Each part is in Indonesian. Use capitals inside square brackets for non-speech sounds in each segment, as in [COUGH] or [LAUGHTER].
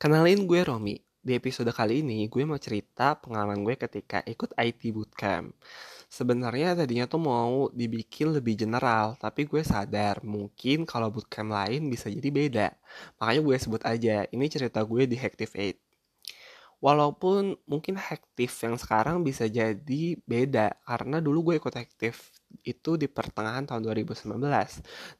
Kenalin gue Romi. Di episode kali ini gue mau cerita pengalaman gue ketika ikut IT Bootcamp. Sebenarnya tadinya tuh mau dibikin lebih general, tapi gue sadar mungkin kalau bootcamp lain bisa jadi beda. Makanya gue sebut aja, ini cerita gue di Hactive 8. Walaupun mungkin Hektif yang sekarang bisa jadi beda karena dulu gue ikut Hektif itu di pertengahan tahun 2019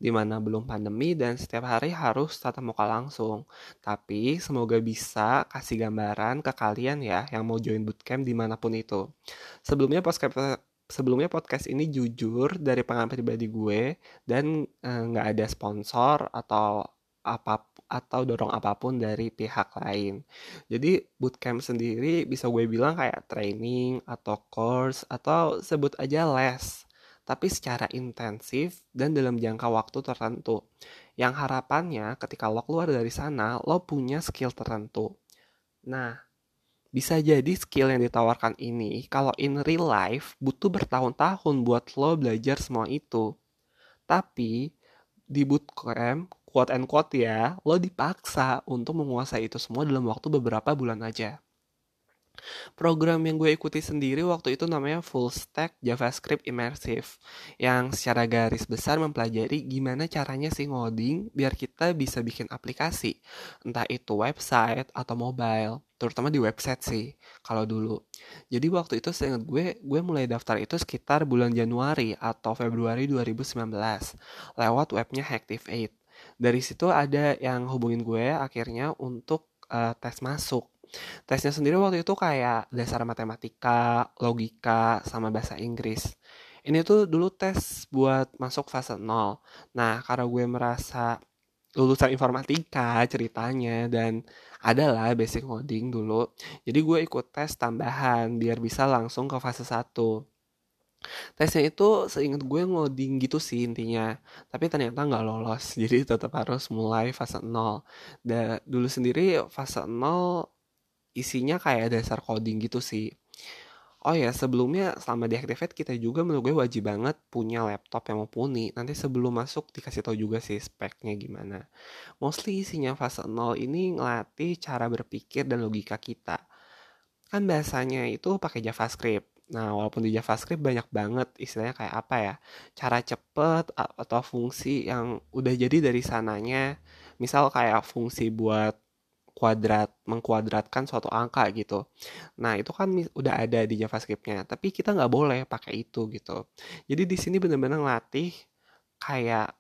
di mana belum pandemi dan setiap hari harus tatap muka langsung. Tapi semoga bisa kasih gambaran ke kalian ya yang mau join bootcamp di mana pun itu. Sebelumnya podcast sebelumnya podcast ini jujur dari pengalaman pribadi gue dan eh, nggak eh, ada sponsor atau apa atau dorong apa pun dari pihak lain. Jadi bootcamp sendiri bisa gue bilang kayak training atau course atau sebut aja les. Tapi secara intensif dan dalam jangka waktu tertentu. Yang harapannya ketika lo keluar dari sana, lo punya skill tertentu. Nah, bisa jadi skill yang ditawarkan ini kalau in real life butuh bertahun-tahun buat lo belajar semua itu. Tapi di bootcamp quote and quote ya, lo dipaksa untuk menguasai itu semua dalam waktu beberapa bulan aja. Program yang gue ikuti sendiri waktu itu namanya Full Stack JavaScript Immersive yang secara garis besar mempelajari gimana caranya sih ngoding biar kita bisa bikin aplikasi entah itu website atau mobile terutama di website sih kalau dulu jadi waktu itu saya ingat gue gue mulai daftar itu sekitar bulan Januari atau Februari 2019 lewat webnya Hactive 8 dari situ ada yang hubungin gue akhirnya untuk uh, tes masuk. Tesnya sendiri waktu itu kayak dasar matematika logika sama bahasa Inggris. Ini tuh dulu tes buat masuk fase 0 nah karena gue merasa lulusan informatika ceritanya dan adalah basic coding dulu jadi gue ikut tes tambahan biar bisa langsung ke fase 1 Tesnya itu seingat gue ngoding gitu sih intinya. Tapi ternyata nggak lolos. [LAUGHS] Jadi tetap harus mulai fase 0. Dan dulu sendiri fase 0 isinya kayak dasar coding gitu sih. Oh ya, sebelumnya selama di Activate kita juga menurut gue wajib banget punya laptop yang mumpuni. Nanti sebelum masuk dikasih tahu juga sih speknya gimana. Mostly isinya fase 0 ini ngelatih cara berpikir dan logika kita. Kan bahasanya itu pakai JavaScript Nah, walaupun di JavaScript banyak banget istilahnya kayak apa ya, cara cepet atau fungsi yang udah jadi dari sananya, misal kayak fungsi buat kuadrat, mengkuadratkan suatu angka gitu. Nah, itu kan udah ada di JavaScriptnya, tapi kita nggak boleh pakai itu gitu. Jadi di sini benar-benar ngelatih kayak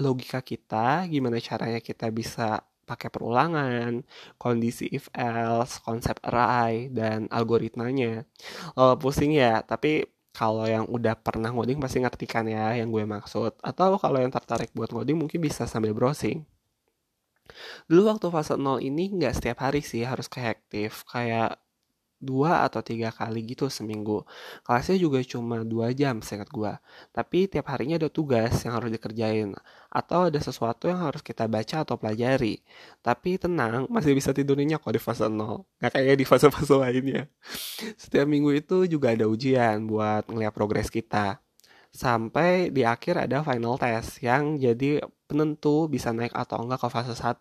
logika kita, gimana caranya kita bisa pakai perulangan, kondisi if else, konsep array dan algoritmanya. Oh, pusing ya, tapi kalau yang udah pernah ngoding pasti ngerti kan ya yang gue maksud. Atau kalau yang tertarik buat ngoding mungkin bisa sambil browsing. Dulu waktu fase 0 ini nggak setiap hari sih harus keaktif. Kayak dua atau tiga kali gitu seminggu. Kelasnya juga cuma dua jam seingat gue. Tapi tiap harinya ada tugas yang harus dikerjain. Atau ada sesuatu yang harus kita baca atau pelajari. Tapi tenang, masih bisa tidurnya kok di fase 0. Gak kayak di fase-fase lainnya. Setiap minggu itu juga ada ujian buat ngeliat progres kita sampai di akhir ada final test yang jadi penentu bisa naik atau enggak ke fase 1.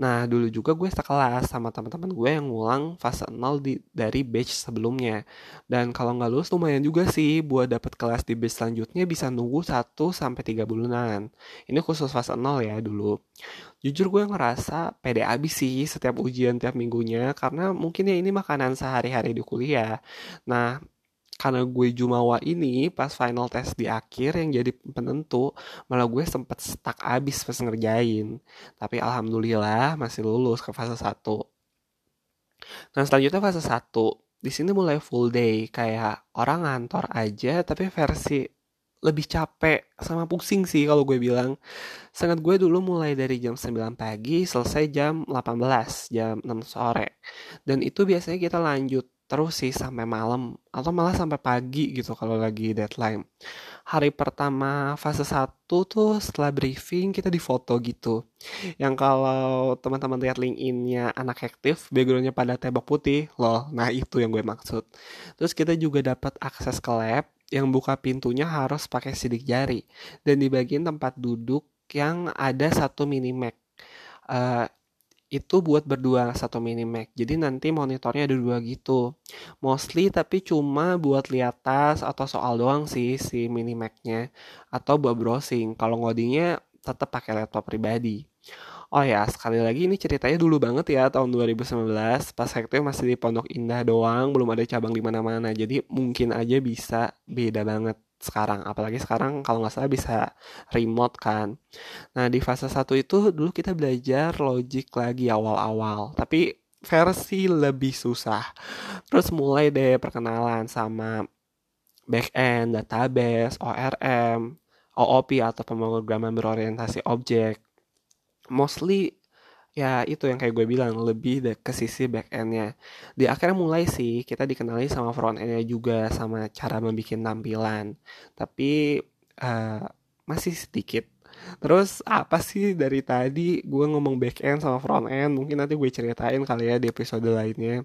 Nah, dulu juga gue sekelas sama teman-teman gue yang ngulang fase 0 di, dari batch sebelumnya. Dan kalau nggak lulus lumayan juga sih buat dapat kelas di batch selanjutnya bisa nunggu 1 sampai 3 bulanan. Ini khusus fase 0 ya dulu. Jujur gue ngerasa pede abis sih setiap ujian tiap minggunya karena mungkin ya ini makanan sehari-hari di kuliah. Nah, karena gue jumawa ini pas final test di akhir yang jadi penentu malah gue sempet stuck abis pas ngerjain tapi alhamdulillah masih lulus ke fase 1 nah selanjutnya fase 1 di sini mulai full day kayak orang ngantor aja tapi versi lebih capek sama pusing sih kalau gue bilang. Sangat gue dulu mulai dari jam 9 pagi selesai jam 18, jam 6 sore. Dan itu biasanya kita lanjut terus sih sampai malam atau malah sampai pagi gitu kalau lagi deadline. Hari pertama fase 1 tuh setelah briefing kita di foto gitu. Yang kalau teman-teman lihat LinkedIn-nya anak aktif, backgroundnya pada tembok putih, loh. Nah itu yang gue maksud. Terus kita juga dapat akses ke lab yang buka pintunya harus pakai sidik jari dan di bagian tempat duduk yang ada satu mini Mac. Uh, itu buat berdua satu mini Mac. Jadi nanti monitornya ada dua gitu. Mostly tapi cuma buat lihat tas atau soal doang sih si mini Mac-nya atau buat browsing. Kalau ngodingnya tetap pakai laptop pribadi. Oh ya, sekali lagi ini ceritanya dulu banget ya tahun 2019 pas Hector masih di Pondok Indah doang, belum ada cabang di mana-mana. Jadi mungkin aja bisa beda banget sekarang. Apalagi sekarang kalau nggak salah bisa remote kan. Nah di fase satu itu dulu kita belajar logic lagi awal-awal. Tapi versi lebih susah. Terus mulai deh perkenalan sama backend database ORM OOP atau pemrograman berorientasi objek. Mostly ya itu yang kayak gue bilang lebih ke sisi back endnya di akhirnya mulai sih kita dikenali sama front endnya juga sama cara membuat tampilan tapi uh, masih sedikit Terus apa sih dari tadi gue ngomong back end sama front end mungkin nanti gue ceritain kali ya di episode lainnya.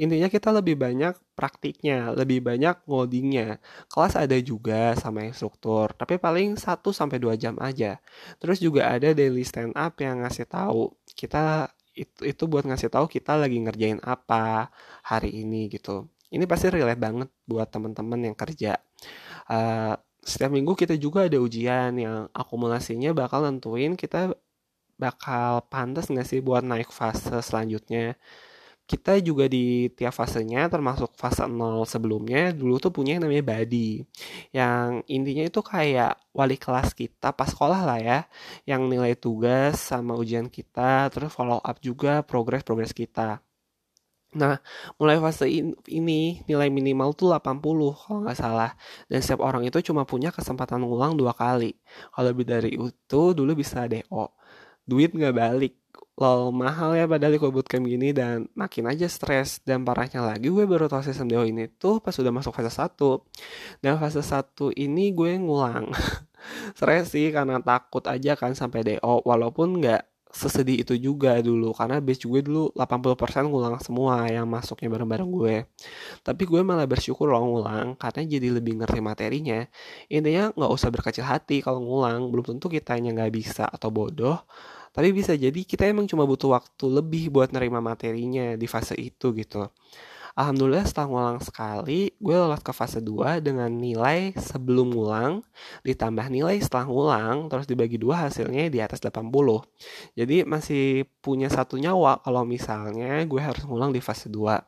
Intinya kita lebih banyak praktiknya, lebih banyak ngodingnya. Kelas ada juga sama instruktur, tapi paling 1 sampai 2 jam aja. Terus juga ada daily stand up yang ngasih tahu kita itu itu buat ngasih tahu kita lagi ngerjain apa hari ini gitu. Ini pasti relate banget buat teman-teman yang kerja. Uh, setiap minggu kita juga ada ujian yang akumulasinya bakal nentuin kita bakal pantas nggak sih buat naik fase selanjutnya. Kita juga di tiap fasenya termasuk fase 0 sebelumnya dulu tuh punya yang namanya body. Yang intinya itu kayak wali kelas kita pas sekolah lah ya. Yang nilai tugas sama ujian kita terus follow up juga progres-progres kita. Nah, mulai fase ini nilai minimal tuh 80 kalau nggak salah. Dan setiap orang itu cuma punya kesempatan ngulang dua kali. Kalau lebih dari itu dulu bisa DO. Duit nggak balik. Lol, mahal ya padahal ikut bootcamp gini dan makin aja stres. Dan parahnya lagi gue baru tau sistem DO ini tuh pas udah masuk fase 1. Dan fase 1 ini gue ngulang. [LAUGHS] stres sih karena takut aja kan sampai DO. Walaupun nggak sesedih itu juga dulu karena base gue dulu 80% ngulang semua yang masuknya bareng-bareng gue tapi gue malah bersyukur loh ngulang karena jadi lebih ngerti materinya intinya nggak usah berkecil hati kalau ngulang belum tentu kitanya nggak bisa atau bodoh tapi bisa jadi kita emang cuma butuh waktu lebih buat nerima materinya di fase itu gitu Alhamdulillah setelah ngulang sekali, gue lolos ke fase 2 dengan nilai sebelum ngulang, ditambah nilai setelah ngulang, terus dibagi dua hasilnya di atas 80. Jadi masih punya satu nyawa kalau misalnya gue harus ngulang di fase 2.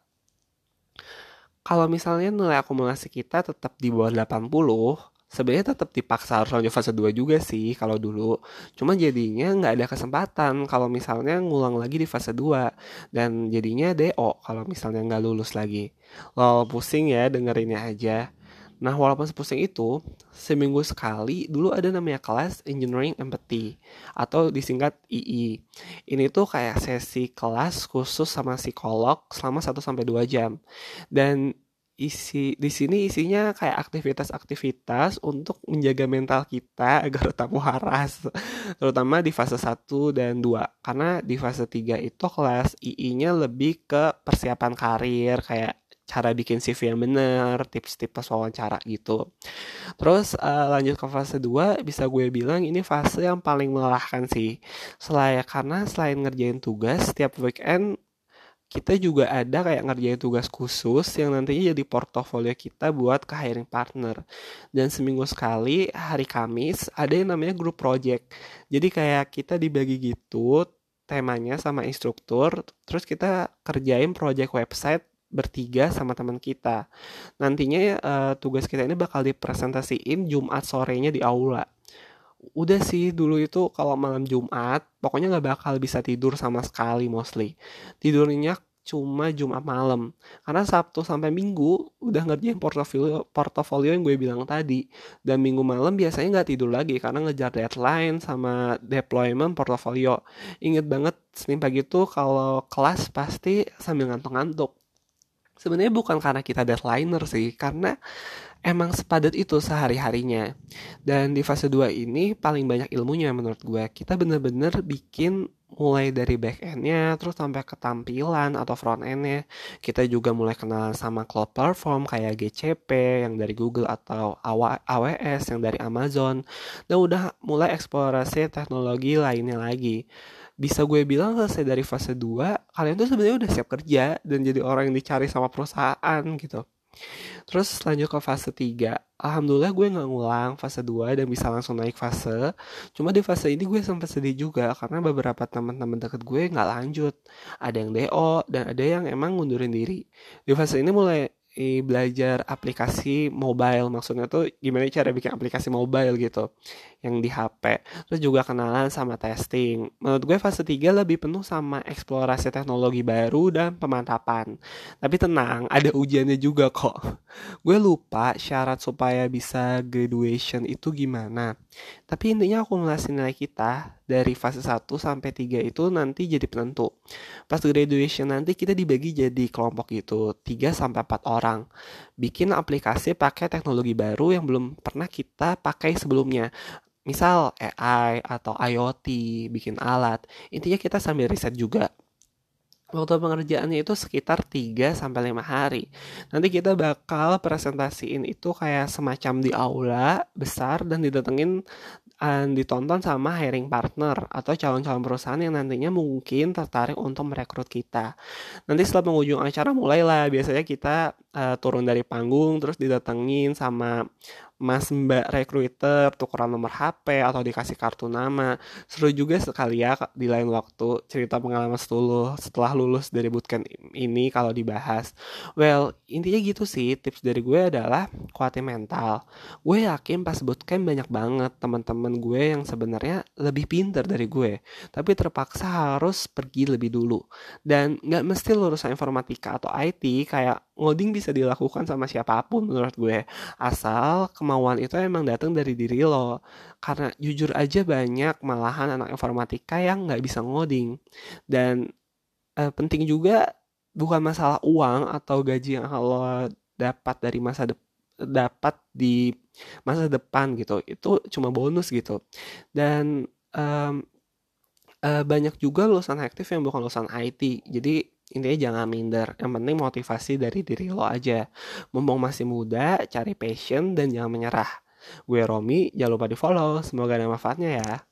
Kalau misalnya nilai akumulasi kita tetap di bawah 80, sebenarnya tetap dipaksa harus lanjut fase 2 juga sih kalau dulu. Cuma jadinya nggak ada kesempatan kalau misalnya ngulang lagi di fase 2 dan jadinya DO kalau misalnya nggak lulus lagi. Lol pusing ya dengerinnya aja. Nah walaupun sepusing itu, seminggu sekali dulu ada namanya kelas Engineering Empathy atau disingkat II. Ini tuh kayak sesi kelas khusus sama psikolog selama 1 sampai 2 jam. Dan isi di sini isinya kayak aktivitas-aktivitas untuk menjaga mental kita [LAUGHS] agar tetap waras terutama di fase 1 dan 2 karena di fase 3 itu kelas II-nya lebih ke persiapan karir kayak cara bikin CV yang bener, tips-tips wawancara gitu. Terus uh, lanjut ke fase 2, bisa gue bilang ini fase yang paling melelahkan sih. Selain karena selain ngerjain tugas, setiap weekend kita juga ada kayak ngerjain tugas khusus yang nantinya jadi portofolio kita buat ke hiring partner. Dan seminggu sekali hari Kamis ada yang namanya group project. Jadi kayak kita dibagi gitu temanya sama instruktur, terus kita kerjain project website bertiga sama teman kita. Nantinya uh, tugas kita ini bakal dipresentasiin Jumat sorenya di aula udah sih dulu itu kalau malam Jumat pokoknya nggak bakal bisa tidur sama sekali mostly. Tidurnya cuma Jumat malam. Karena Sabtu sampai Minggu udah ngerjain portofolio portofolio yang gue bilang tadi. Dan Minggu malam biasanya nggak tidur lagi karena ngejar deadline sama deployment portofolio. Inget banget Senin pagi tuh kalau kelas pasti sambil ngantuk-ngantuk. Sebenarnya bukan karena kita deadlineer sih karena emang sepadat itu sehari-harinya. Dan di fase 2 ini paling banyak ilmunya menurut gue. Kita bener-bener bikin mulai dari back endnya terus sampai ke tampilan atau front endnya kita juga mulai kenal sama cloud platform kayak GCP yang dari Google atau AWS yang dari Amazon dan udah mulai eksplorasi teknologi lainnya lagi bisa gue bilang selesai dari fase 2 kalian tuh sebenarnya udah siap kerja dan jadi orang yang dicari sama perusahaan gitu Terus lanjut ke fase 3 Alhamdulillah gue gak ngulang fase 2 dan bisa langsung naik fase. Cuma di fase ini gue sempat sedih juga Karena beberapa teman-teman deket gue gak lanjut. Ada yang DO dan ada yang emang ngundurin diri. Di fase ini mulai belajar aplikasi mobile. Maksudnya tuh gimana cara bikin aplikasi mobile gitu yang di HP terus juga kenalan sama testing menurut gue fase 3 lebih penuh sama eksplorasi teknologi baru dan pemantapan tapi tenang ada ujiannya juga kok gue lupa syarat supaya bisa graduation itu gimana tapi intinya akumulasi nilai kita dari fase 1 sampai 3 itu nanti jadi penentu. Pas graduation nanti kita dibagi jadi kelompok gitu, 3 sampai 4 orang. Bikin aplikasi pakai teknologi baru yang belum pernah kita pakai sebelumnya. Misal AI atau IoT, bikin alat. Intinya kita sambil riset juga. Waktu pengerjaannya itu sekitar 3 sampai 5 hari. Nanti kita bakal presentasiin itu kayak semacam di aula besar dan didatengin uh, ditonton sama hiring partner atau calon-calon perusahaan yang nantinya mungkin tertarik untuk merekrut kita. Nanti setelah penghujung acara mulailah biasanya kita uh, turun dari panggung terus didatengin sama mas mbak recruiter tukeran nomor HP atau dikasih kartu nama. Seru juga sekali ya di lain waktu cerita pengalaman setuluh setelah lulus dari bootcamp ini kalau dibahas. Well intinya gitu sih tips dari gue adalah kuatin mental. Gue yakin pas bootcamp banyak banget teman-teman gue yang sebenarnya lebih pinter dari gue tapi terpaksa harus pergi lebih dulu. Dan nggak mesti lulusan informatika atau IT kayak ngoding bisa dilakukan sama siapa pun menurut gue. Asal kemauan itu emang datang dari diri lo. Karena jujur aja banyak malahan anak informatika yang nggak bisa ngoding. Dan eh, penting juga bukan masalah uang atau gaji yang lo dapat dari masa depan dapat di masa depan gitu. Itu cuma bonus gitu. Dan um, uh, banyak juga lulusan aktif yang bukan lulusan IT jadi intinya jangan minder yang penting motivasi dari diri lo aja. Mumpung masih muda cari passion dan jangan menyerah. Gue Romi jangan lupa di follow semoga ada manfaatnya ya